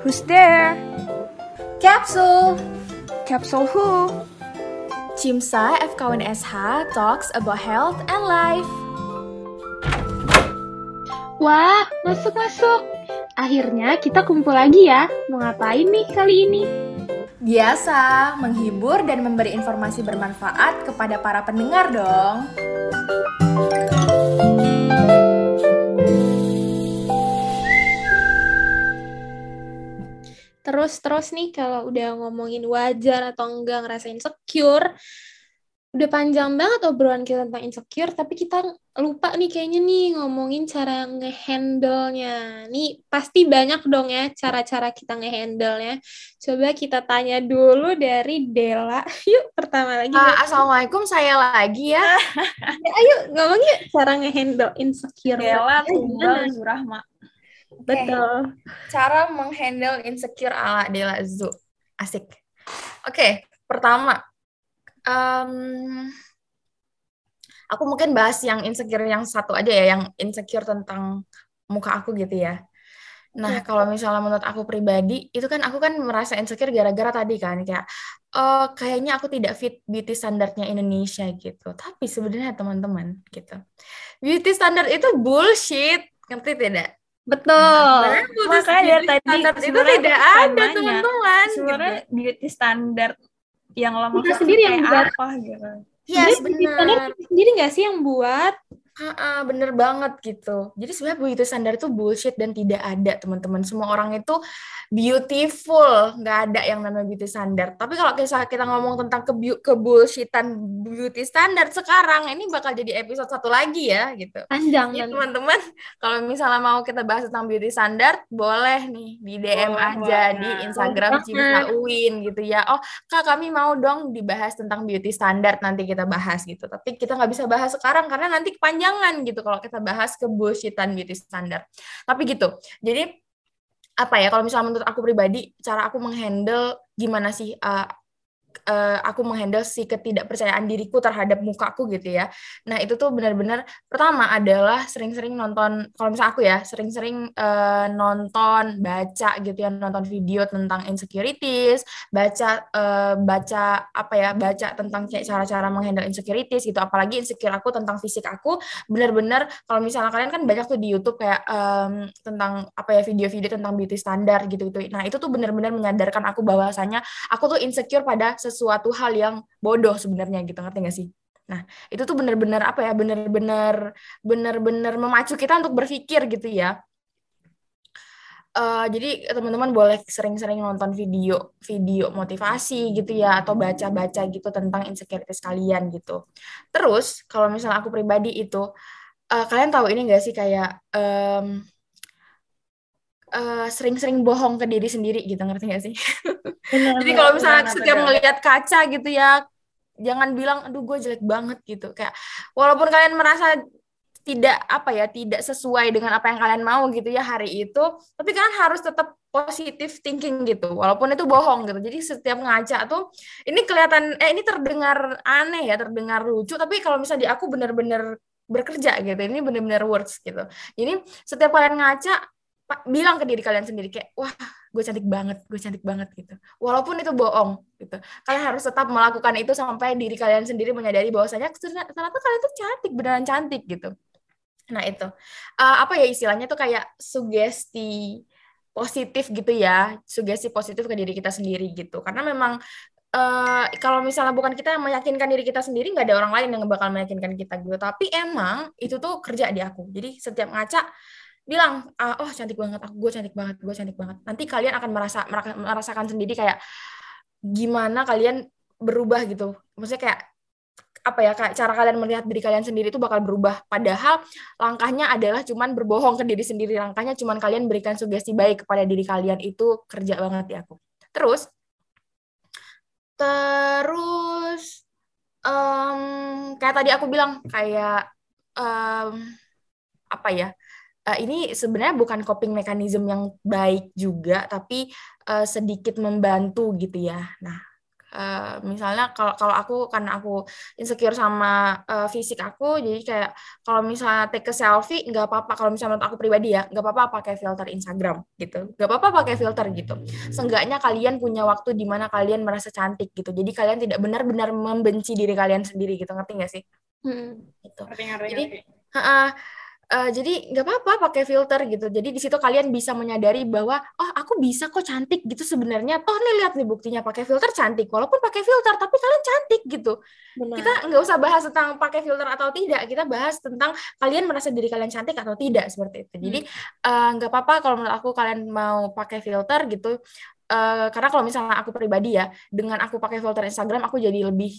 Who's there? Capsule Capsule who? Cimsa FKUNSH talks about health and life. Wah, masuk-masuk. Akhirnya kita kumpul lagi ya. Mau ngapain nih kali ini? Biasa, menghibur dan memberi informasi bermanfaat kepada para pendengar dong. Terus-terus nih kalau udah ngomongin wajar atau enggak ngerasa insecure, udah panjang banget obrolan kita tentang insecure, tapi kita lupa nih kayaknya nih ngomongin cara ngehandle-nya. Nih pasti banyak dong ya cara-cara kita ngehandle-nya. Coba kita tanya dulu dari Dela. Yuk pertama lagi. Ah, Assalamualaikum, saya lagi ya. Ya, ayo ngomong yuk cara ngehandle insecure. Dela? Tunggal Zurahma. Betul. Cara menghandle insecure ala Dela Zu. Asik. Oke, pertama. em, aku mungkin bahas yang insecure yang satu aja ya, yang insecure tentang muka aku gitu ya. Nah, Oke. kalau misalnya menurut aku pribadi, itu kan aku kan merasa insecure gara-gara tadi kan, kayak eh kayaknya aku tidak fit beauty standarnya Indonesia gitu. Tapi sebenarnya teman-teman gitu, beauty standard itu bullshit, ngerti tidak? Betul. Sebenarnya beauty- Makanya tadi itu sebenarnya tidak ada teman-teman. Sebenarnya gitu. beauty standar yang lo maksud Kita sendiri yang kayak buat. apa gitu. Yes, Sebenarnya beauty standard benar. sendiri nggak sih yang buat? Ha-ha, bener banget gitu. Jadi sebenarnya beauty standar itu bullshit dan tidak ada teman-teman. Semua orang itu beautiful, nggak ada yang namanya beauty standar. Tapi kalau kita kita ngomong tentang kebu kebullshitan beauty standar sekarang, ini bakal jadi episode satu lagi ya gitu. Panjang Jadi nanti. teman-teman, kalau misalnya mau kita bahas tentang beauty standard, boleh nih di DM Boleh aja di banget. Instagram Boleh Cinta Uin gitu ya. Oh, Kak kami mau dong dibahas tentang beauty standard nanti kita bahas gitu. Tapi kita nggak bisa bahas sekarang karena nanti kepanjangan gitu kalau kita bahas kebullshitan beauty standard. Tapi gitu. Jadi apa ya kalau misalnya menurut aku pribadi cara aku menghandle gimana sih uh, uh, aku menghandle si ketidakpercayaan diriku terhadap mukaku gitu ya. Nah, itu tuh benar-benar pertama adalah sering-sering nonton kalau misalnya aku ya, sering-sering uh, nonton, baca gitu ya, nonton video tentang insecurities, baca uh, baca apa ya, baca tentang cara-cara menghandle insecurities gitu. Apalagi insecure aku tentang fisik aku benar-benar kalau misalnya kalian kan banyak tuh di YouTube kayak um, tentang apa ya video-video tentang beauty standar gitu-gitu. Nah, itu tuh benar-benar menyadarkan aku bahwasanya aku tuh insecure pada sesuatu hal yang bodoh sebenarnya gitu ngerti gak sih? Nah itu tuh bener-bener apa ya bener-bener bener-bener memacu kita untuk berpikir gitu ya. Uh, jadi teman-teman boleh sering-sering nonton video video motivasi gitu ya atau baca-baca gitu tentang insecurities kalian gitu. Terus kalau misalnya aku pribadi itu uh, kalian tahu ini gak sih kayak um, uh, sering-sering bohong ke diri sendiri gitu ngerti gak sih? Benar, Jadi benar. kalau misalnya tuh, setiap Del? ngelihat kaca gitu ya, jangan bilang, aduh gue jelek banget gitu. Kayak walaupun kalian merasa tidak apa ya, tidak sesuai dengan apa yang kalian mau gitu ya hari itu, tapi kalian harus tetap positive thinking gitu, walaupun itu bohong gitu. Jadi setiap ngaca tuh, ini kelihatan, eh ini terdengar aneh ya, terdengar lucu, tapi kalau misalnya di aku benar-benar bekerja gitu, ini benar-benar works gitu. Jadi setiap kalian ngaca, bilang ke diri kalian sendiri kayak, wah gue cantik banget, gue cantik banget gitu. Walaupun itu bohong gitu. Kalian harus tetap melakukan itu sampai diri kalian sendiri menyadari bahwasanya ternyata kalian tuh cantik, beneran cantik gitu. Nah itu Eh, apa ya istilahnya tuh kayak sugesti positif gitu ya, sugesti positif ke diri kita sendiri gitu. Karena memang eh kalau misalnya bukan kita yang meyakinkan diri kita sendiri, nggak ada orang lain yang bakal meyakinkan kita gitu. Tapi emang itu tuh kerja di aku. Jadi setiap ngaca bilang, ah, oh cantik banget, aku gue cantik banget, gue cantik banget. Nanti kalian akan merasa merasakan sendiri kayak gimana kalian berubah gitu. Maksudnya kayak apa ya kayak cara kalian melihat diri kalian sendiri itu bakal berubah. Padahal langkahnya adalah cuman berbohong ke diri sendiri. Langkahnya cuman kalian berikan sugesti baik kepada diri kalian itu kerja banget di aku. Terus terus em, kayak tadi aku bilang kayak em, apa ya? Eh, ini sebenarnya bukan coping mechanism yang baik juga, tapi eh, sedikit membantu gitu ya. Nah, Uh, misalnya kalau kalau aku karena aku insecure sama uh, fisik aku jadi kayak kalau misalnya take a selfie nggak apa-apa. Kalau misalnya menurut aku pribadi ya nggak apa-apa pakai filter Instagram gitu. Nggak apa-apa pakai filter gitu. Seenggaknya kalian punya waktu di mana kalian merasa cantik gitu. Jadi kalian tidak benar-benar membenci diri kalian sendiri gitu. Ngerti nggak sih? Hmm. gitu. Jadi uh, Uh, jadi nggak apa-apa pakai filter gitu. Jadi di situ kalian bisa menyadari bahwa oh aku bisa kok cantik gitu sebenarnya. Toh nih lihat nih buktinya pakai filter cantik. Walaupun pakai filter tapi kalian cantik gitu. Benar. Kita nggak usah bahas tentang pakai filter atau tidak. Kita bahas tentang kalian merasa diri kalian cantik atau tidak seperti itu. Jadi hmm. Eh, nggak uh, apa-apa kalau menurut aku kalian mau pakai filter gitu. Uh, karena kalau misalnya aku pribadi ya dengan aku pakai filter Instagram aku jadi lebih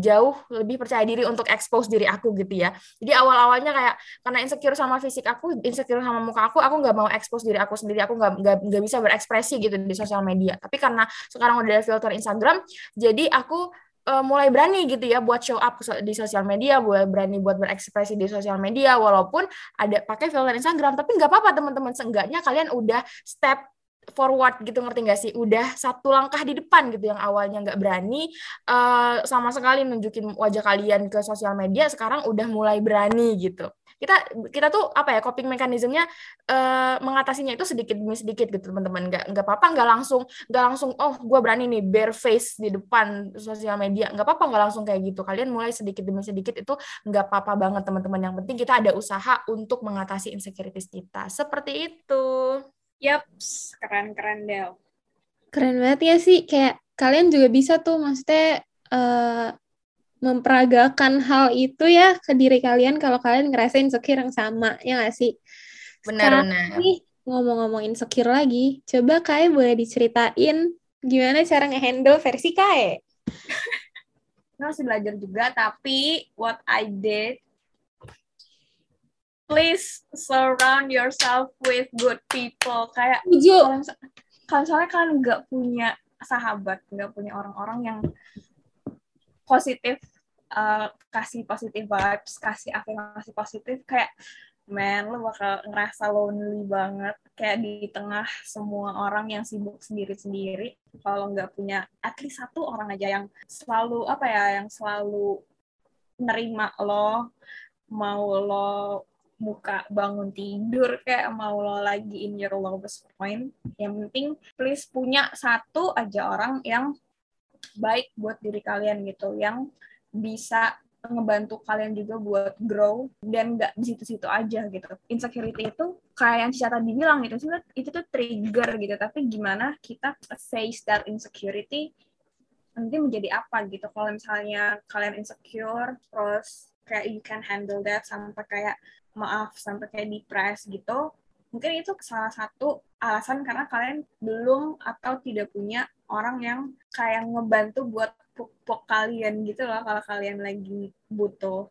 jauh lebih percaya diri untuk expose diri aku gitu ya. Jadi awal awalnya kayak karena insecure sama fisik aku insecure sama muka aku aku nggak mau expose diri aku sendiri aku nggak nggak bisa berekspresi gitu di sosial media. Tapi karena sekarang udah ada filter Instagram jadi aku uh, mulai berani gitu ya buat show up di sosial media, buat berani buat berekspresi di sosial media, walaupun ada pakai filter Instagram, tapi nggak apa-apa teman-teman, seenggaknya kalian udah step forward gitu ngerti gak sih? Udah satu langkah di depan gitu yang awalnya nggak berani uh, sama sekali nunjukin wajah kalian ke sosial media sekarang udah mulai berani gitu. Kita kita tuh apa ya coping mekanismenya uh, mengatasinya itu sedikit demi sedikit gitu teman-teman. Nggak nggak apa-apa nggak langsung nggak langsung oh gue berani nih bare face di depan sosial media. Nggak apa-apa nggak langsung kayak gitu. Kalian mulai sedikit demi sedikit itu nggak apa-apa banget teman-teman. Yang penting kita ada usaha untuk mengatasi insecurities kita. Seperti itu Yap, keren-keren Del. Keren banget ya sih, kayak kalian juga bisa tuh maksudnya uh, memperagakan hal itu ya ke diri kalian kalau kalian ngerasain insecure yang sama, ya nggak sih? Benar-benar. Nih, ngomong-ngomong insecure lagi, coba Kae boleh diceritain gimana cara ngehandle versi Kae? masih belajar juga, tapi what I did please surround yourself with good people. Kayak kalau kalau misalnya kalian nggak punya sahabat nggak punya orang-orang yang positif uh, kasih positif vibes kasih afirmasi positif kayak man lo bakal ngerasa lonely banget. Kayak di tengah semua orang yang sibuk sendiri-sendiri kalau nggak punya at least satu orang aja yang selalu apa ya yang selalu nerima lo mau lo muka bangun tidur kayak mau lo lagi in your lowest point. Yang penting please punya satu aja orang yang baik buat diri kalian gitu yang bisa ngebantu kalian juga buat grow dan nggak di situ-situ aja gitu. Insecurity itu kayak yang Cica tadi bilang gitu itu tuh trigger gitu. Tapi gimana kita face that insecurity nanti menjadi apa gitu. Kalau misalnya kalian insecure terus kayak you can handle that sampai kayak maaf sampai kayak depres gitu mungkin itu salah satu alasan karena kalian belum atau tidak punya orang yang kayak ngebantu buat pupuk kalian gitu loh kalau kalian lagi butuh.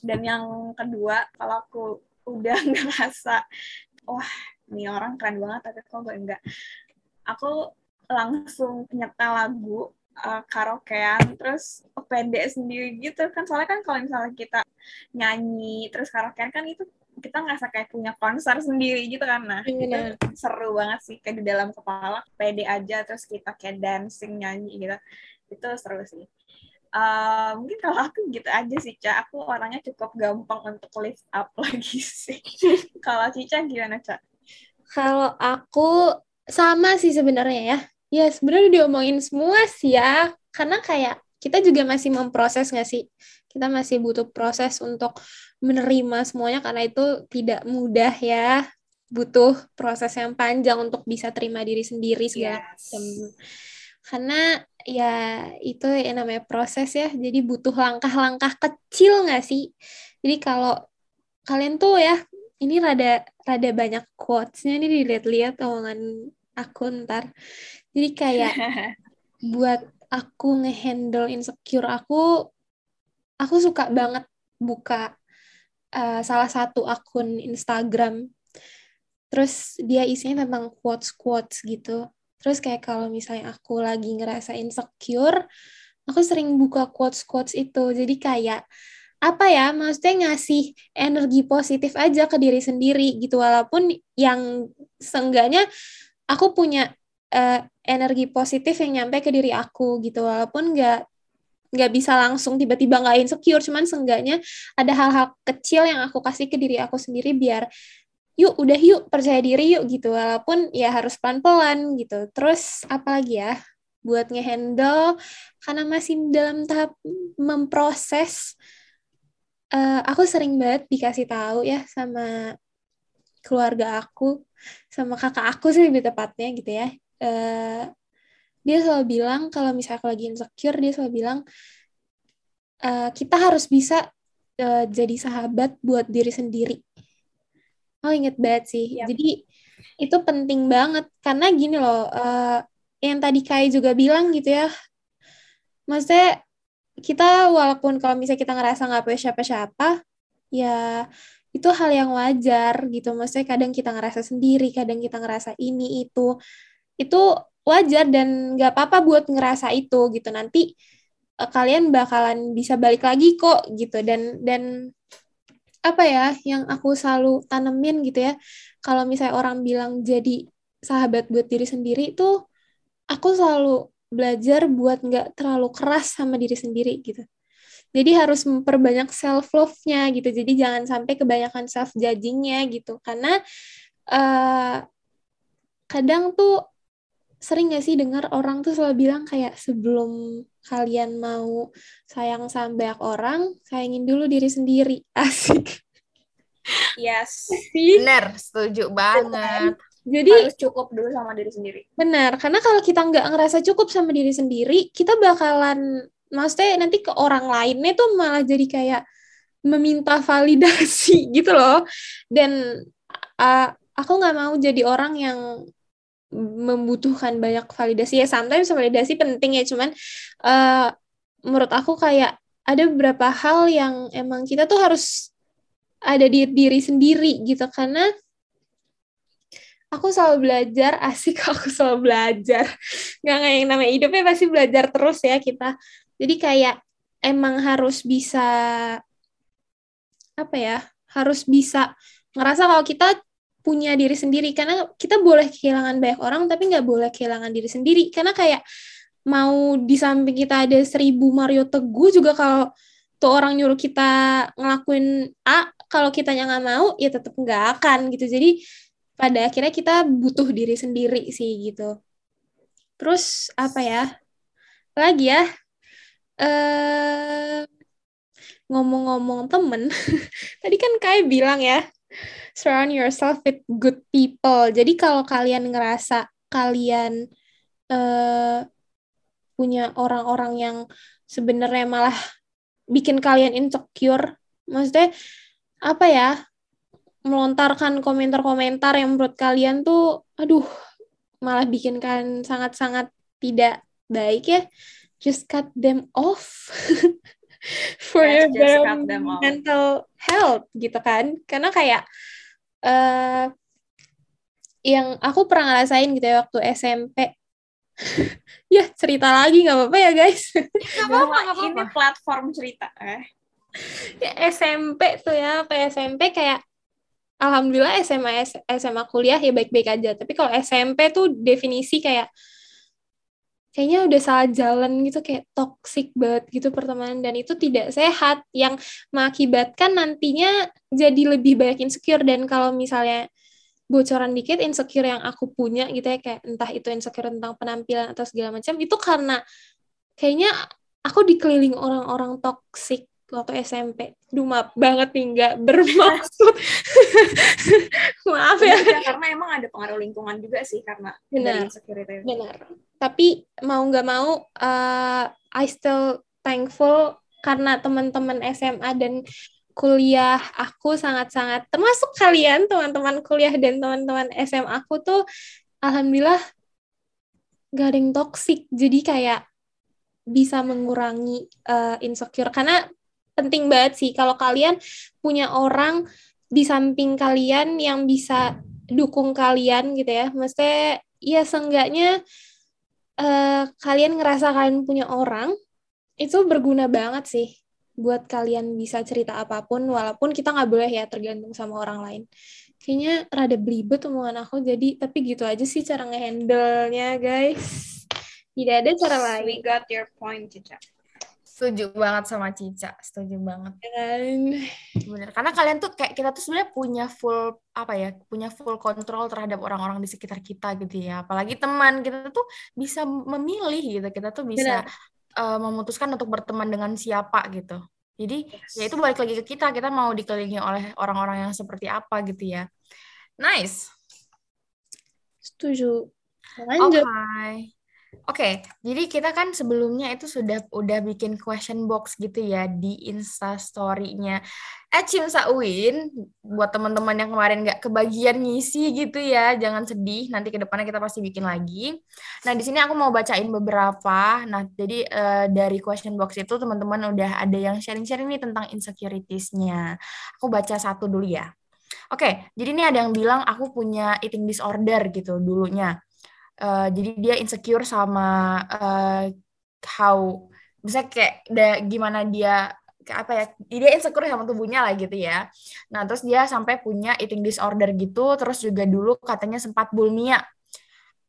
Dan yang kedua kalau aku udah ngerasa wah ini orang keren banget tapi kok gue enggak? Aku langsung nyetel lagu uh, karaokean terus pede sendiri gitu kan soalnya kan kalau misalnya kita nyanyi terus karaokean kan itu kita ngerasa kayak punya konser sendiri gitu kan nah itu seru banget sih kayak di dalam kepala pede aja terus kita kayak dancing nyanyi gitu itu seru sih Uh, mungkin kalau aku gitu aja sih, Ca. Aku orangnya cukup gampang untuk lift up lagi sih. kalau Cica gimana, Ca? Kalau aku sama sih sebenarnya ya Ya, sebenarnya diomongin semua sih ya. Karena kayak kita juga masih memproses nggak sih? Kita masih butuh proses untuk menerima semuanya karena itu tidak mudah ya. Butuh proses yang panjang untuk bisa terima diri sendiri segala yes. Karena ya itu yang namanya proses ya. Jadi butuh langkah-langkah kecil nggak sih? Jadi kalau kalian tuh ya ini rada rada banyak quotes-nya nih dilihat-lihat omongan aku ntar. Jadi kayak buat aku ngehandle insecure aku, aku suka banget buka uh, salah satu akun Instagram. Terus dia isinya tentang quotes-quotes gitu. Terus kayak kalau misalnya aku lagi ngerasa insecure, aku sering buka quotes-quotes itu. Jadi kayak apa ya maksudnya ngasih energi positif aja ke diri sendiri gitu walaupun yang seenggaknya aku punya uh, energi positif yang nyampe ke diri aku gitu. Walaupun nggak nggak bisa langsung tiba-tiba nggak insecure cuman seenggaknya ada hal-hal kecil yang aku kasih ke diri aku sendiri biar yuk udah yuk percaya diri yuk gitu. Walaupun ya harus pelan-pelan gitu. Terus apalagi ya? Buat ngehandle karena masih dalam tahap memproses uh, aku sering banget dikasih tahu ya sama keluarga aku sama kakak aku sih lebih tepatnya gitu ya uh, dia selalu bilang kalau misalnya aku lagi insecure dia selalu bilang uh, kita harus bisa uh, jadi sahabat buat diri sendiri. Oh inget banget sih. Yep. jadi itu penting banget. Karena gini loh uh, yang tadi Kai juga bilang gitu ya. Maksudnya kita walaupun kalau misalnya kita ngerasa nggak punya siapa-siapa ya itu hal yang wajar gitu. Maksudnya kadang kita ngerasa sendiri kadang kita ngerasa ini itu itu wajar dan nggak apa-apa buat ngerasa itu gitu nanti uh, kalian bakalan bisa balik lagi kok gitu dan dan apa ya yang aku selalu tanemin gitu ya kalau misalnya orang bilang jadi sahabat buat diri sendiri itu aku selalu belajar buat nggak terlalu keras sama diri sendiri gitu. Jadi harus memperbanyak self love-nya gitu. Jadi jangan sampai kebanyakan self judging-nya gitu. Karena uh, kadang tuh sering gak sih dengar orang tuh selalu bilang kayak sebelum kalian mau sayang sama banyak orang, sayangin dulu diri sendiri. Asik. Yes. Bener, setuju banget. Jadi harus cukup dulu sama diri sendiri. Benar, karena kalau kita nggak ngerasa cukup sama diri sendiri, kita bakalan, maksudnya nanti ke orang lainnya tuh malah jadi kayak meminta validasi gitu loh. Dan uh, aku nggak mau jadi orang yang membutuhkan banyak validasi. Ya. Sometimes validasi penting ya, cuman uh, menurut aku kayak ada beberapa hal yang emang kita tuh harus ada di diri sendiri gitu. Karena aku selalu belajar asik aku selalu belajar. Nggak nggak yang namanya hidupnya pasti belajar terus ya kita. Jadi kayak emang harus bisa apa ya harus bisa ngerasa kalau kita punya diri sendiri karena kita boleh kehilangan banyak orang tapi nggak boleh kehilangan diri sendiri karena kayak mau di samping kita ada seribu Mario Teguh juga kalau tuh orang nyuruh kita ngelakuin A kalau kitanya nggak mau ya tetap nggak akan gitu jadi pada akhirnya kita butuh diri sendiri sih gitu. Terus apa ya? Lagi ya? Eh ngomong-ngomong temen, tadi kan kayak bilang ya, surround yourself with good people. Jadi kalau kalian ngerasa kalian uh, punya orang-orang yang sebenarnya malah bikin kalian insecure, maksudnya apa ya? melontarkan komentar-komentar yang menurut kalian tuh aduh malah bikin kalian sangat-sangat tidak baik ya just cut them off for yes, your mental health gitu kan karena kayak uh, yang aku pernah ngerasain gitu ya waktu SMP ya cerita lagi nggak apa-apa ya guys. Nggak apa-apa ini platform cerita eh. Ya SMP tuh ya apa SMP kayak alhamdulillah SMA SMA kuliah ya baik-baik aja. Tapi kalau SMP tuh definisi kayak kayaknya udah salah jalan gitu kayak toxic banget gitu pertemanan. Dan itu tidak sehat yang mengakibatkan nantinya jadi lebih banyak insecure. Dan kalau misalnya bocoran dikit insecure yang aku punya gitu ya kayak entah itu insecure tentang penampilan atau segala macam itu karena kayaknya aku dikeliling orang-orang toxic waktu SMP. Duh maaf banget nih nggak bermaksud. maaf ya. ya. Karena emang ada pengaruh lingkungan juga sih karena benar. dari Benar. Tapi mau nggak mau, uh, I still thankful karena teman-teman SMA dan kuliah aku sangat-sangat termasuk kalian teman-teman kuliah dan teman-teman SMA aku tuh alhamdulillah gak ada yang toxic jadi kayak bisa mengurangi uh, insecure karena penting banget sih kalau kalian punya orang di samping kalian yang bisa dukung kalian gitu ya. Maksudnya ya seenggaknya uh, kalian ngerasa kalian punya orang itu berguna banget sih buat kalian bisa cerita apa pun walaupun kita nggak boleh ya tergantung sama orang lain kayaknya rada belibet omongan aku jadi tapi gitu aja sih cara ngehandle-nya guys tidak ada cara lain We got your point, Cica. Setuju banget sama Cica, setuju banget. dan Bener. Karena kalian tuh kayak kita tuh sebenarnya punya full apa ya, punya full kontrol terhadap orang-orang di sekitar kita gitu ya. Apalagi teman kita tuh bisa memilih gitu. Kita tuh bisa uh, memutuskan untuk berteman dengan siapa gitu. Jadi Yes. ya itu balik lagi ke kita. Kita mau dikelilingi oleh orang-orang yang seperti apa gitu ya. Nice. setuju lanjut Oke, jadi kita kan sebelumnya itu sudah udah bikin question box gitu ya di Insta story-nya at Cimsauin buat teman-teman yang kemarin nggak kebagian ngisi gitu ya, jangan sedih. Nanti ke depannya kita pasti bikin lagi. Nah, di sini aku mau bacain beberapa. Nah, jadi eh, dari question box itu teman-teman udah ada yang sharing-sharing nih tentang insecurities-nya. Aku baca satu dulu ya. Oke, jadi ini ada yang bilang aku punya eating disorder gitu dulunya. Eh, jadi dia insecure sama eh, how bisa kayak da, gimana dia kayak apa ya dia insecure sama tubuhnya lah gitu ya. Nah terus dia sampai punya eating disorder gitu terus juga dulu katanya sempat bulimia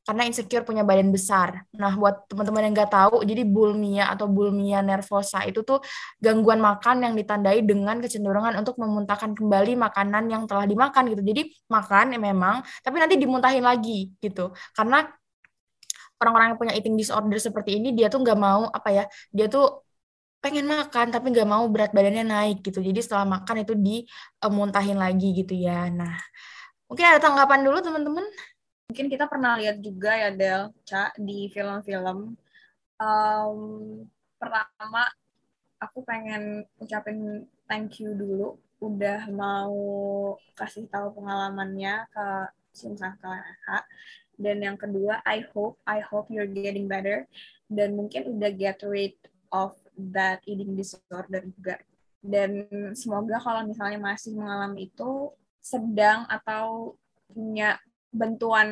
karena insecure punya badan besar. Nah buat teman-teman yang nggak tahu jadi bulimia atau bulimia nervosa itu tuh gangguan makan yang ditandai dengan kecenderungan untuk memuntahkan kembali makanan yang telah dimakan gitu. Jadi makan ya memang tapi nanti dimuntahin lagi gitu. Karena orang-orang yang punya eating disorder seperti ini dia tuh nggak mau apa ya dia tuh pengen makan tapi nggak mau berat badannya naik gitu. Jadi setelah makan itu dimuntahin lagi gitu ya. Nah mungkin ada tanggapan dulu teman-teman Mungkin kita pernah lihat juga ya, Del, Ca, di film-film. Um, pertama, aku pengen ucapin thank you dulu udah mau kasih tahu pengalamannya ke Simsa Kak. Dan yang kedua, I hope, I hope you're getting better. Dan mungkin udah get rid of that eating disorder juga. Dan semoga kalau misalnya masih mengalami itu, sedang atau punya bantuan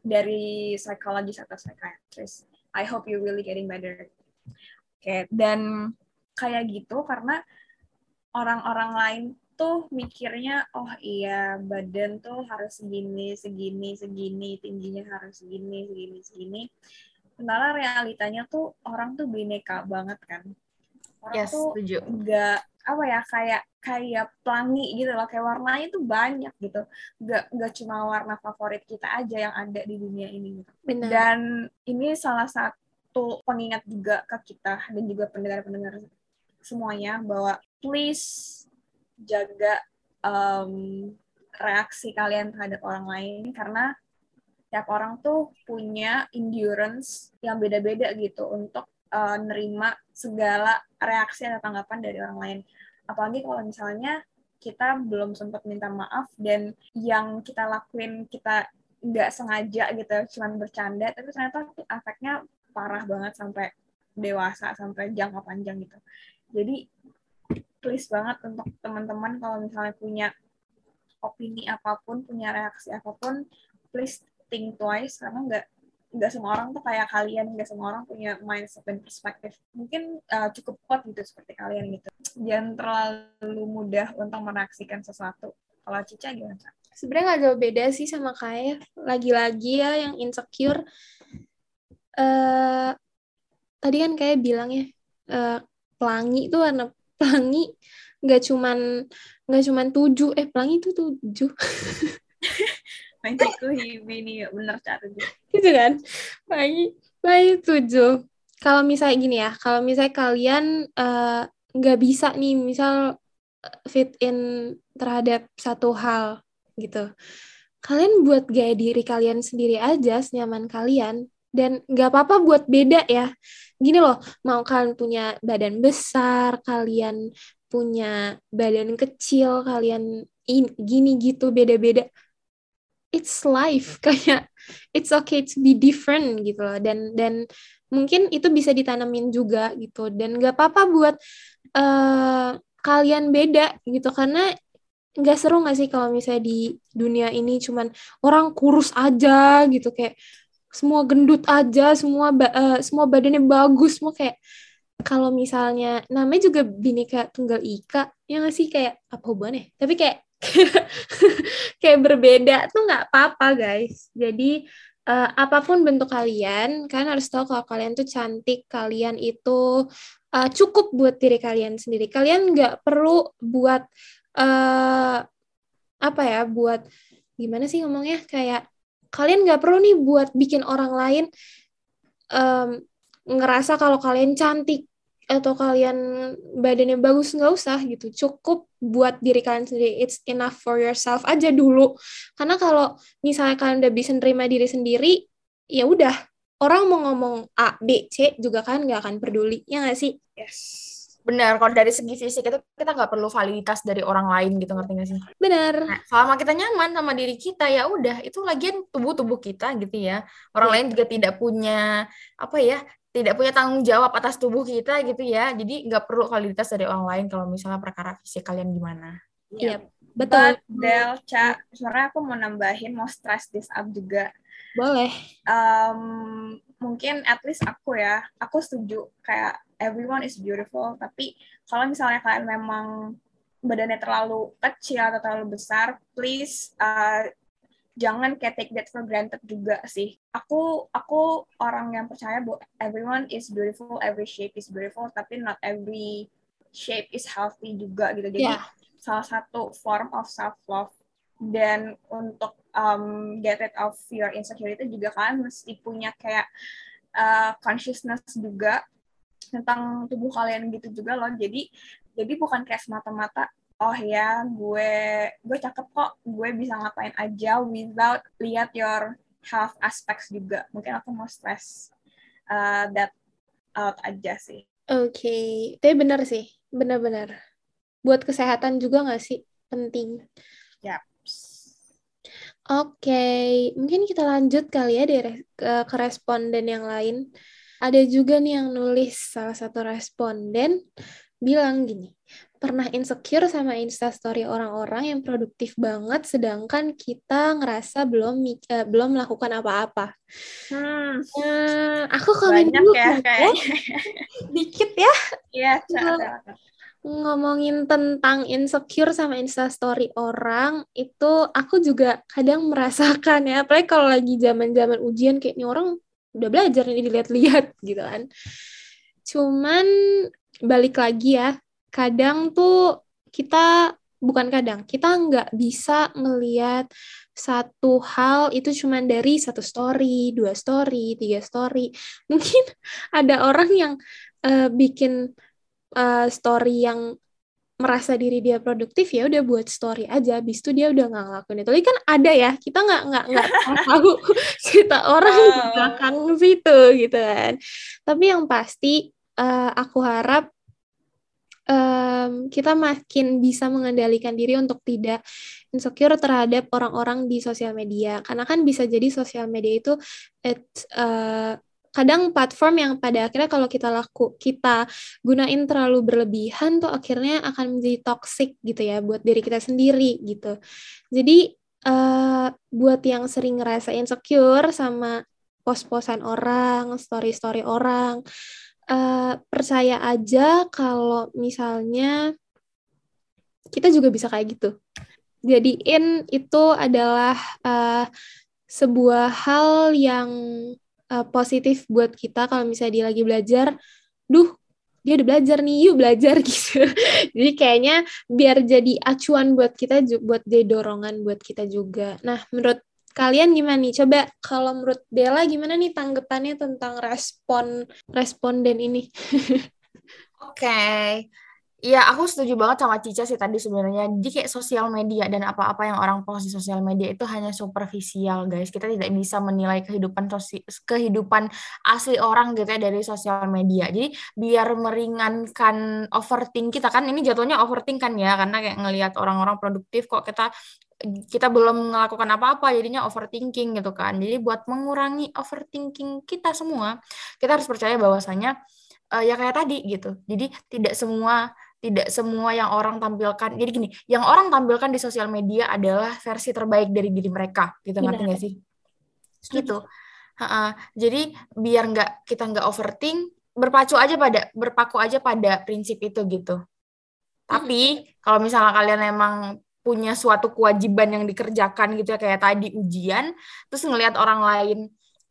dari psikologis atau psychiatrist. I hope you really getting better. Oke, dan kayak gitu karena orang-orang lain tuh mikirnya, oh iya badan tuh harus segini, segini, segini, tingginya harus segini, segini, segini. Sementara realitanya tuh orang tuh bineka banget kan. Orang yes tuh setuju nggak apa ya kayak kayak pelangi gitu loh. Kayak warnanya tuh banyak gitu. Nggak nggak cuma warna favorit kita aja yang ada di dunia ini gitu. Benar. Dan ini salah satu pengingat juga ke kita dan juga pendengar-pendengar semuanya bahwa please jaga um, reaksi kalian terhadap orang lain karena tiap orang tuh punya endurance yang beda-beda gitu untuk uh, nerima segala reaksi atau tanggapan dari orang lain. Apalagi kalau misalnya kita belum sempat minta maaf dan yang kita lakuin kita nggak sengaja gitu, cuman bercanda, tapi ternyata efeknya parah banget sampai dewasa, sampai jangka panjang gitu. Jadi please banget untuk teman-teman kalau misalnya punya opini apa pun, punya reaksi apa pun, please think twice karena nggak nggak semua orang tuh kayak kalian, nggak semua orang punya mindset dan perspektif. Mungkin uh, cukup kuat gitu seperti kalian gitu. Jangan terlalu mudah untuk mereaksikan sesuatu. Kalau Cica gimana? Sebenarnya nggak jauh beda sih sama kayak lagi-lagi ya yang insecure eh tadi kan kayak bilang ya eh, pelangi itu warna pelangi nggak cuman nggak cuman tujuh eh pelangi itu tujuh Main itu ini bener cara gitu kan? Pelangi pelangi tujuh. Kalau misalnya gini ya kalau misalnya kalian eh, nggak bisa nih misal eh, fit in terhadap satu hal gitu. Kalian buat gaya diri kalian sendiri aja senyaman kalian dan nggak apa-apa buat beda ya. Gini loh mau kalian punya badan besar kalian punya badan kecil kalian in, gini gitu beda-beda it's life kayak it's okay to be different gitu loh. Dan dan mungkin itu bisa ditanamin juga gitu. Dan nggak apa-apa buat uh, kalian beda gitu. Karena nggak seru nggak sih kalau misalnya di dunia ini cuman orang kurus aja gitu. Kayak semua gendut aja semua ba uh, semua badannya bagus semua kayak kalau misalnya namanya juga bineka tunggal ika ya nggak sih? Kayak apa hubungannya? Tapi kayak kayak berbeda tuh nggak apa-apa guys. Jadi uh, apa pun bentuk kalian kalian harus tahu kalau kalian tuh cantik kalian itu uh, cukup buat diri kalian sendiri. Kalian nggak perlu buat uh, apa ya buat gimana sih ngomongnya? Kayak kalian nggak perlu nih buat bikin orang lain um, ngerasa kalau kalian cantik atau kalian badannya bagus nggak usah gitu cukup buat diri kalian sendiri it's enough for yourself aja dulu karena kalau misalnya kalian udah bisa nerima diri sendiri ya udah orang mau ngomong A B C juga kan nggak akan peduli ya nggak sih yes Benar, kalau dari segi fisik itu kita nggak perlu validitas dari orang lain gitu ngerti nggak sih? Benar. Nah, selama kita nyaman sama diri kita ya udah itu lagian tubuh tubuh kita gitu ya. Orang ya. lain juga tidak punya apa ya tidak punya tanggung jawab atas tubuh kita gitu ya. Jadi nggak perlu validitas dari orang lain kalau misalnya perkara fisik kalian gimana. Iya, yep. betul. Del, Ca, sebenarnya aku mau nambahin, mau stress this up juga. Boleh. Um, mungkin at least aku ya, aku setuju kayak everyone is beautiful, tapi kalau misalnya kalian memang badannya terlalu kecil atau terlalu besar, please uh, jangan kayak take that for granted juga sih. Aku aku orang yang percaya bahwa everyone is beautiful, every shape is beautiful, tapi not every shape is healthy juga gitu. Jadi yeah. salah satu form of self love dan untuk um, get rid of your insecurity juga kalian mesti punya kayak uh, consciousness juga tentang tubuh kalian gitu juga loh. Jadi jadi bukan kayak semata-mata oh ya gue gue cakep kok gue bisa ngapain aja without lihat your health aspects juga mungkin aku mau stress uh, that out aja sih oke okay. tapi benar sih benar-benar buat kesehatan juga nggak sih penting yep. oke okay. mungkin kita lanjut kali ya dari ke, ke responden yang lain ada juga nih yang nulis salah satu responden bilang gini pernah insecure sama instastory orang-orang yang produktif banget sedangkan kita ngerasa belum uh, belum melakukan apa-apa. Hmm. Uh, aku komen dulu ya, kayak dikit ya. Iya, ngomongin tentang insecure sama instastory orang itu aku juga kadang merasakan ya apalagi kalau lagi zaman-zaman ujian kayak ini orang udah belajar nih dilihat-lihat gitu kan cuman balik lagi ya kadang tuh kita bukan kadang kita nggak bisa ngelihat satu hal itu cuma dari satu story, dua story, tiga story. Mungkin ada orang yang uh, bikin uh, story yang merasa diri dia produktif ya udah buat story aja habis itu dia udah nggak ngelakuin itu. Tapi kan ada ya kita nggak nggak nggak tahu cerita orang di belakang situ gitu kan. Tapi yang pasti uh, aku harap um, kita makin bisa mengendalikan diri untuk tidak insecure terhadap orang-orang di sosial media. Karena kan bisa jadi sosial media itu it, uh, kadang platform yang pada akhirnya kalau kita laku kita gunain terlalu berlebihan tuh akhirnya akan menjadi toxic gitu ya buat diri kita sendiri gitu. Jadi uh, buat yang sering ngerasa insecure sama pos-posan orang story-story orang uh, percaya aja kalau misalnya kita juga bisa kayak gitu. Jadiin itu adalah uh, sebuah hal yang uh, positif buat kita kalau misalnya dia lagi belajar, duh dia udah belajar nih, yuk belajar gitu. jadi kayaknya biar jadi acuan buat kita, buat jadi dorongan buat kita juga. Nah, menurut kalian gimana nih? Coba kalau menurut Bella gimana nih tanggapannya tentang respon responden ini? Oke. Okay. Iya, aku setuju banget sama Cica sih tadi sebenarnya. Jadi kayak sosial media dan apa-apa yang orang post di sosial media itu hanya superficial, guys. Kita tidak bisa menilai kehidupan sosi kehidupan asli orang gitu ya dari sosial media. Jadi biar meringankan overthink kita kan ini jatuhnya overthink kan ya karena kayak ngelihat orang-orang produktif kok kita kita belum melakukan apa-apa jadinya overthinking gitu kan jadi buat mengurangi overthinking kita semua kita harus percaya bahwasanya uh, ya kayak tadi gitu jadi tidak semua tidak semua yang orang tampilkan jadi gini yang orang tampilkan di sosial media adalah versi terbaik dari diri mereka gitu ngerti nggak sih? gitu. Ha -ha. jadi biar nggak kita nggak overthink berpacu aja pada berpaku aja pada prinsip itu gitu. Tapi kalau misalnya kalian emang punya suatu kewajiban yang dikerjakan gitu ya kayak tadi ujian terus ngelihat orang lain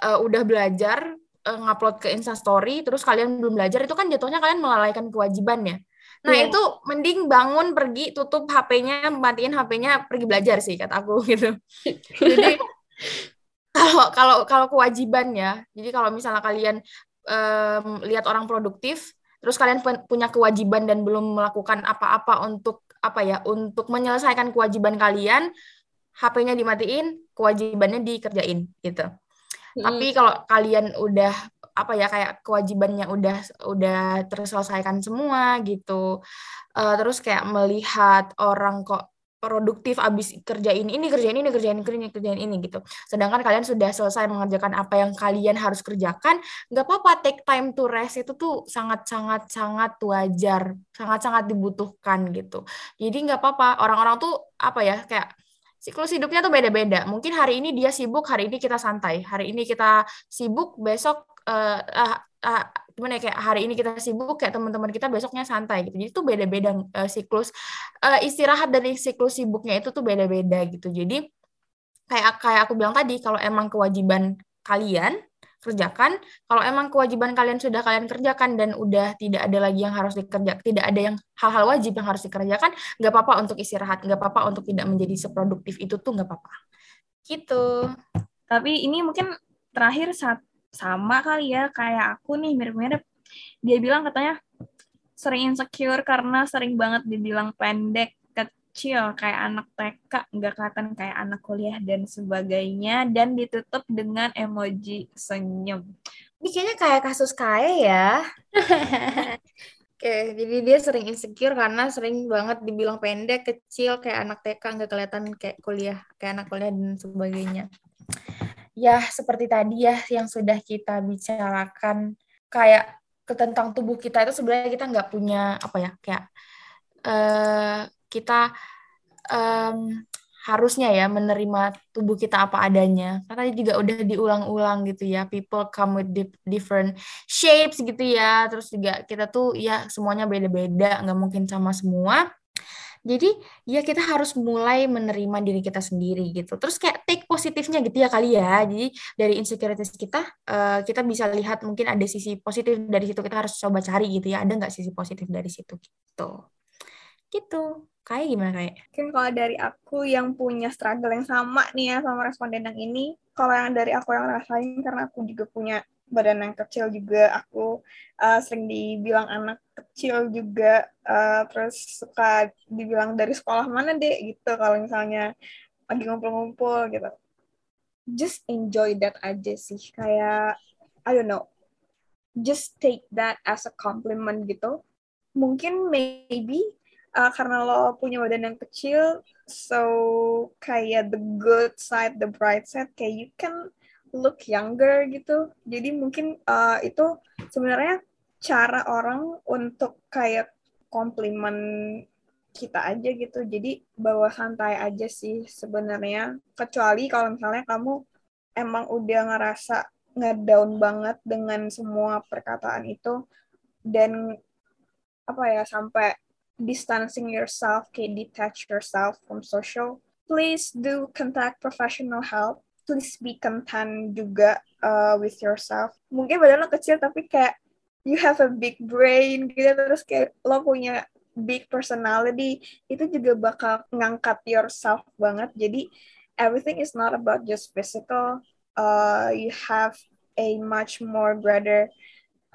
uh, udah belajar uh, ngupload ke Instastory terus kalian belum belajar itu kan jatuhnya kalian melalaikan kewajibannya Nah, yeah. itu mending bangun pergi tutup HP-nya, matiin HP-nya, pergi belajar sih kata aku gitu. Jadi kalau kalau kalau kewajiban ya. Jadi kalau misalnya kalian um, lihat orang produktif, terus kalian punya kewajiban dan belum melakukan apa-apa untuk apa ya untuk menyelesaikan kewajiban kalian HP-nya dimatiin kewajibannya dikerjain gitu hmm. tapi kalau kalian udah apa ya kayak kewajibannya udah udah terselesaikan semua gitu uh, terus kayak melihat orang kok produktif abis kerjain ini kerjain ini kerjain ini kerjain ini gitu sedangkan kalian sudah selesai mengerjakan apa yang kalian harus kerjakan nggak apa-apa take time to rest itu tuh sangat sangat sangat wajar sangat sangat dibutuhkan gitu jadi nggak apa-apa orang-orang tuh apa ya kayak siklus hidupnya tuh beda-beda. Mungkin hari ini dia sibuk hari ini kita santai. Hari ini kita sibuk besok uh, uh, uh, gimana ya kayak hari ini kita sibuk kayak teman-teman kita besoknya santai gitu. Jadi itu beda-beda uh, siklus uh, istirahat dari siklus sibuknya itu tuh beda-beda gitu. Jadi kayak kayak aku bilang tadi kalau emang kewajiban kalian kerjakan. Kalau emang kewajiban kalian sudah kalian kerjakan dan udah tidak ada lagi yang harus dikerjakan tidak ada yang hal-hal wajib yang harus dikerjakan nggak apa-apa untuk istirahat nggak apa-apa untuk tidak menjadi seproduktif itu tuh nggak apa-apa. Gitu. Tapi ini mungkin terakhir saat sama kali ya kayak aku nih mirip-mirip. Dia bilang katanya sering insecure karena sering banget dibilang pendek kecil kayak anak TK nggak kelihatan kayak anak kuliah dan sebagainya dan ditutup dengan emoji senyum. Ini kayaknya kayak kasus kaya ya. Oke, jadi dia sering insecure karena sering banget dibilang pendek, kecil, kayak anak TK, nggak kelihatan kayak kuliah, kayak anak kuliah dan sebagainya. Ya seperti tadi ya yang sudah kita bicarakan kayak ke tentang tubuh kita itu sebenarnya kita nggak punya apa ya kayak uh, kita um, harusnya ya menerima tubuh kita apa adanya karena tadi juga udah diulang-ulang gitu ya people come with different shapes gitu ya terus juga kita tuh ya semuanya beda-beda nggak mungkin sama semua jadi ya kita harus mulai menerima diri kita sendiri gitu. Terus kayak take positifnya gitu ya kali ya. Jadi dari insecurities kita uh, kita bisa lihat mungkin ada sisi positif dari situ kita harus coba cari gitu ya. Ada nggak sisi positif dari situ gitu. Gitu. Kayak gimana kayak? Mungkin kalau dari aku yang punya struggle yang sama nih ya sama responden yang ini, kalau yang dari aku yang rasain karena aku juga punya badan yang kecil juga aku uh, sering dibilang anak kecil juga uh, terus suka dibilang dari sekolah mana deh gitu kalau misalnya lagi ngumpul-ngumpul gitu just enjoy that aja sih kayak I don't know just take that as a compliment gitu mungkin maybe uh, karena lo punya badan yang kecil so kayak the good side the bright side kayak you can look younger gitu. Jadi mungkin uh, itu sebenarnya cara orang untuk kayak komplimen kita aja gitu. Jadi bawa santai aja sih sebenarnya. Kecuali kalau misalnya kamu emang udah ngerasa ngedown banget dengan semua perkataan itu dan apa ya sampai distancing yourself, kayak detach yourself from social, please do contact professional help please be content juga uh, with yourself. Mungkin badan lo kecil tapi kayak you have a big brain gitu terus kayak lo punya big personality itu juga bakal ngangkat yourself banget. Jadi everything is not about just physical. Uh, you have a much more greater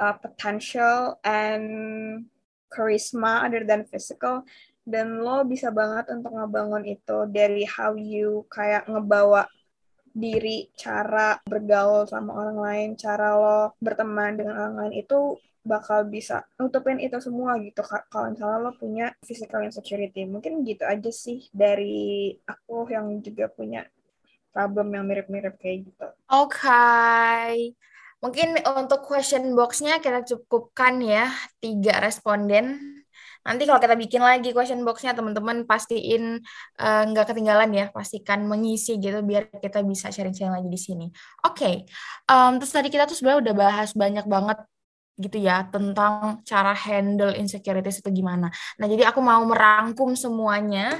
uh, potential and charisma other than physical dan lo bisa banget untuk ngebangun itu dari how you kayak ngebawa diri, cara bergaul sama orang lain, cara lo berteman dengan orang lain itu bakal bisa nutupin itu semua gitu kalau misalnya lo punya physical insecurity. Mungkin gitu aja sih dari aku yang juga punya problem yang mirip-mirip kayak gitu. Oke. Okay. Mungkin untuk question box-nya kita cukupkan ya tiga responden Nanti kalau kita bikin lagi question box-nya teman-teman pastiin uh, ketinggalan ya, pastikan mengisi gitu biar kita bisa sharing-sharing lagi di sini. Oke, okay. um, terus tadi kita tuh sebenarnya udah bahas banyak banget gitu ya tentang cara handle insecurities itu gimana. Nah jadi aku mau merangkum semuanya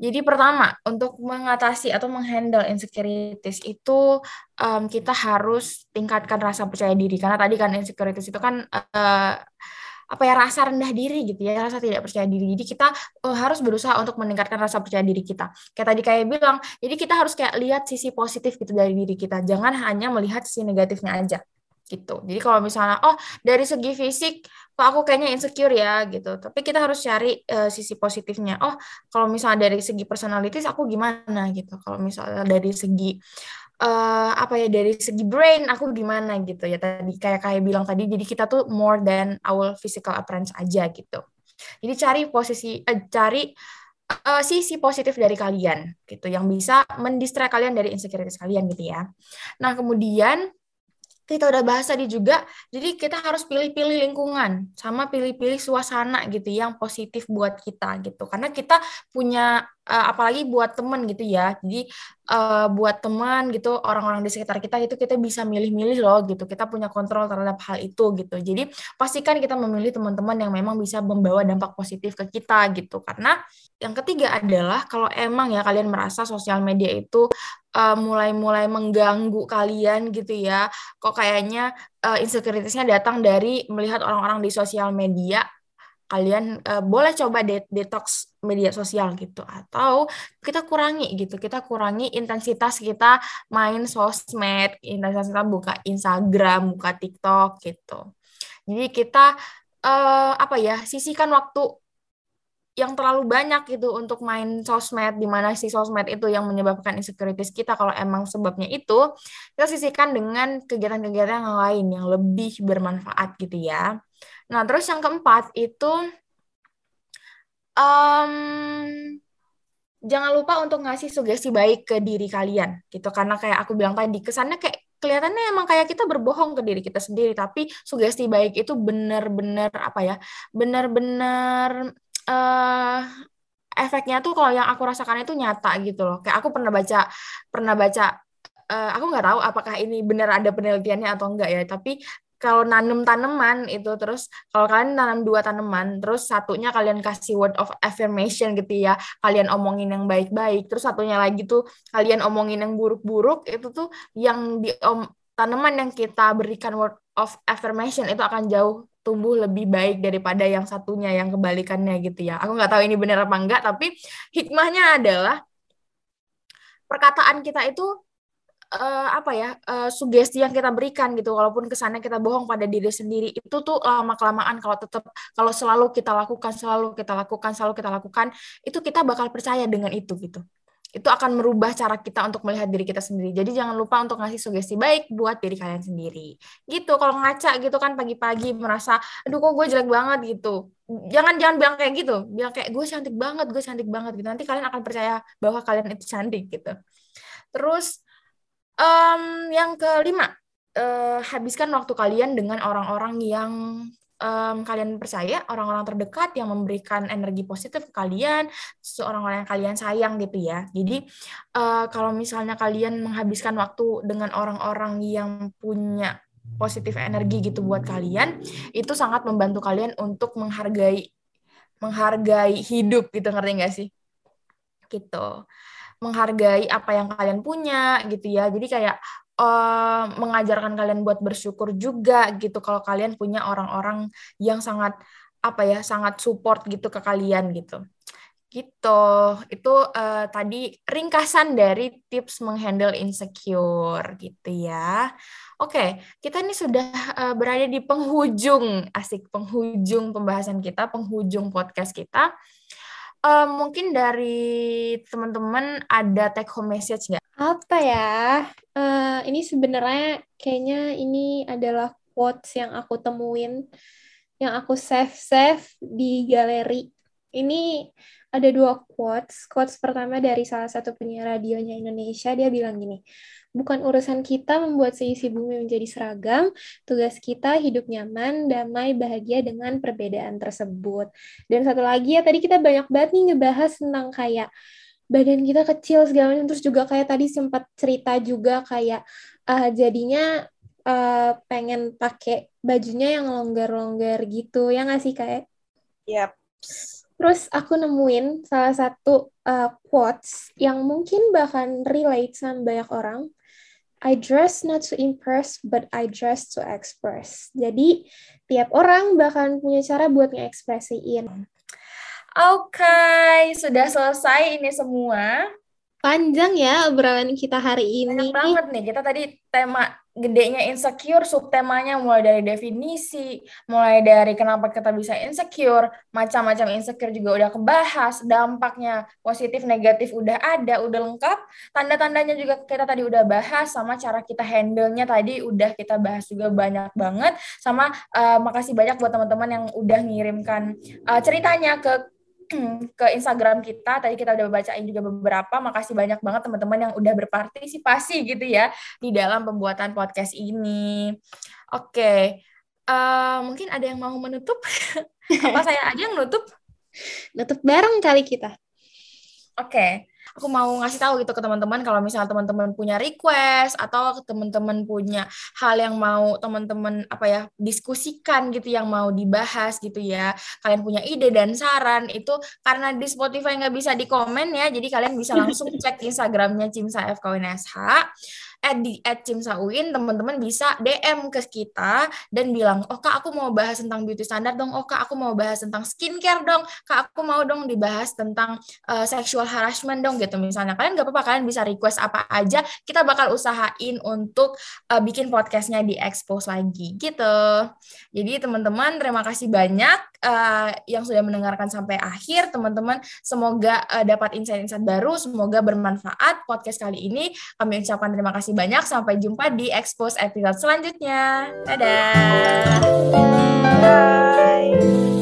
Jadi pertama, untuk mengatasi atau menghandle insecurities itu um, kita harus tingkatkan rasa percaya diri. Karena tadi kan insecurities itu kan uh, apa ya rasa rendah diri gitu ya, rasa tidak percaya diri. Jadi kita uh, harus berusaha untuk meningkatkan rasa percaya diri kita. Kayak tadi kayak bilang, jadi kita harus kayak lihat sisi positif gitu dari diri kita. Jangan hanya melihat sisi negatifnya aja gitu. Jadi kalau misalnya oh dari segi fisik kok aku kayaknya insecure ya gitu. Tapi kita harus cari uh, sisi positifnya. Oh, kalau misalnya dari segi personalities aku gimana gitu. Kalau misalnya dari segi uh, apa ya dari segi brain aku gimana gitu ya tadi kayak kayak bilang tadi jadi kita tuh more than our physical appearance aja gitu. Jadi cari posisi uh, cari uh, sisi positif dari kalian gitu yang bisa mendistract kalian dari insecurities kalian gitu ya. Nah, kemudian kita udah bahas tadi juga, jadi kita harus pilih-pilih lingkungan sama pilih-pilih suasana gitu yang positif buat kita gitu. Karena kita punya uh, apalagi buat teman gitu ya. Jadi uh, buat teman gitu, orang-orang di sekitar kita itu kita bisa milih-milih loh gitu. Kita punya kontrol terhadap hal itu gitu. Jadi pastikan kita memilih teman-teman yang memang bisa membawa dampak positif ke kita gitu. Karena yang ketiga adalah kalau emang ya kalian merasa sosial media itu uh, mulai-mulai mengganggu kalian gitu ya. Kok kayaknya uh, insecuritiesnya datang dari melihat orang-orang di sosial media. Kalian uh, boleh coba de detox media sosial gitu atau kita kurangi gitu. Kita kurangi intensitas kita main sosmed, intensitas kita buka Instagram, buka TikTok gitu. Jadi kita uh, apa ya, sisihkan waktu yang terlalu banyak gitu untuk main sosmed di mana si sosmed itu yang menyebabkan insecurities kita kalau emang sebabnya itu kita sisihkan dengan kegiatan-kegiatan yang lain yang lebih bermanfaat gitu ya. Nah, terus yang keempat itu um, jangan lupa untuk ngasih sugesti baik ke diri kalian gitu karena kayak aku bilang tadi kesannya kayak kelihatannya emang kayak kita berbohong ke diri kita sendiri tapi sugesti baik itu benar-benar apa ya benar-benar uh, efeknya tuh kalau yang aku rasakan itu nyata gitu loh. Kayak aku pernah baca pernah baca uh, aku nggak tahu apakah ini benar ada penelitiannya atau enggak ya, tapi kalau nanam tanaman itu terus kalau kalian nanam dua tanaman terus satunya kalian kasih word of affirmation gitu ya kalian omongin yang baik-baik terus satunya lagi tuh kalian omongin yang buruk-buruk itu tuh yang di om, tanaman yang kita berikan word of affirmation itu akan jauh tumbuh lebih baik daripada yang satunya yang kebalikannya gitu ya. Aku nggak tahu ini benar apa enggak, tapi hikmahnya adalah perkataan kita itu uh, apa ya uh, sugesti yang kita berikan gitu walaupun kesannya kita bohong pada diri sendiri itu tuh lama kelamaan kalau tetap kalau selalu kita lakukan selalu kita lakukan selalu kita lakukan itu kita bakal percaya dengan itu gitu itu akan merubah cara kita untuk melihat diri kita sendiri. Jadi jangan lupa untuk ngasih sugesti baik buat diri kalian sendiri. Gitu, kalau ngaca gitu kan pagi-pagi merasa, aduh kok gue jelek banget gitu. Jangan jangan bilang kayak gitu, bilang kayak gue cantik banget, gue cantik banget gitu. Nanti kalian akan percaya bahwa kalian itu cantik gitu. Terus um, yang kelima, uh, habiskan waktu kalian dengan orang-orang yang um, kalian percaya orang-orang terdekat yang memberikan energi positif ke kalian, seorang-orang yang kalian sayang gitu ya. Jadi uh, kalau misalnya kalian menghabiskan waktu dengan orang-orang yang punya positif energi gitu buat kalian, itu sangat membantu kalian untuk menghargai menghargai hidup gitu ngerti nggak sih? Gitu menghargai apa yang kalian punya gitu ya. Jadi kayak uh, mengajarkan kalian buat bersyukur juga gitu kalau kalian punya orang-orang yang sangat apa ya sangat support gitu ke kalian gitu. Gitu. Itu uh, tadi ringkasan dari tips menghandle insecure gitu ya. Oke kita ini sudah uh, berada di penghujung asik penghujung pembahasan kita penghujung podcast kita. Uh, mungkin dari teman-teman ada take home message nggak apa ya? Uh, ini sebenarnya kayaknya ini adalah quotes yang aku temuin, yang aku save-save di galeri. Ini ada dua quotes. Quotes pertama dari salah satu penyiar radionya Indonesia, dia bilang gini, bukan urusan kita membuat seisi bumi menjadi seragam, tugas kita hidup nyaman, damai, bahagia dengan perbedaan tersebut. Dan satu lagi ya, tadi kita banyak banget nih ngebahas tentang kayak badan kita kecil segala macam terus juga kayak tadi sempat cerita juga kayak uh, jadinya uh, pengen pakai bajunya yang longgar-longgar gitu ya nggak sih kayak Yap. Terus aku nemuin salah satu uh, quotes yang mungkin bahkan relate sama banyak orang. I dress not to impress, but I dress to express. Jadi, tiap orang bahkan punya cara buat ngekspresiin. Oke, okay, sudah selesai ini semua. Panjang ya obrolan kita hari ini. Banyak banget nih. Kita tadi tema gedenya insecure, subtemanya mulai dari definisi, mulai dari kenapa kita bisa insecure, macam-macam insecure juga udah kebahas, dampaknya positif negatif udah ada, udah lengkap, tanda-tandanya juga kita tadi udah bahas, sama cara kita handle-nya tadi udah kita bahas juga banyak banget, sama uh, makasih banyak buat teman-teman yang udah ngirimkan uh, ceritanya ke ke Instagram kita. Tadi kita udah bacain juga beberapa. Makasih banyak banget teman-teman yang udah berpartisipasi gitu ya di dalam pembuatan podcast ini. Oke, okay. uh, eh, mungkin ada yang mau menutup? Apa saya aja yang nutup? Nutup bareng kali kita. Oke. Okay aku mau ngasih tahu gitu ke teman-teman kalau misalnya teman-teman punya request atau teman-teman punya hal yang mau teman-teman apa ya diskusikan gitu yang mau dibahas gitu ya. Kalian punya ide dan saran itu karena di Spotify nggak bisa di komen ya jadi kalian bisa langsung cek Instagramnya Cimsa FKWNSH at di at Cimsauin teman-teman bisa DM ke kita dan bilang oh kak aku mau bahas tentang beauty standard dong. Oh kak aku mau bahas tentang skincare dong. Kak aku mau dong dibahas tentang uh, sexual harassment dong gitu. Misalnya kalian gak apa-apa kalian bisa request apa aja. Kita bakal usahain untuk uh, bikin podcastnya di expose lagi gitu. Jadi teman-teman terima kasih banyak uh, yang sudah mendengarkan sampai akhir. Teman-teman semoga uh, dapat insight-insight baru semoga bermanfaat podcast kali ini. Kami ucapkan terima kasih kasih banyak. Sampai jumpa di Expose episode selanjutnya. Dadah. Bye.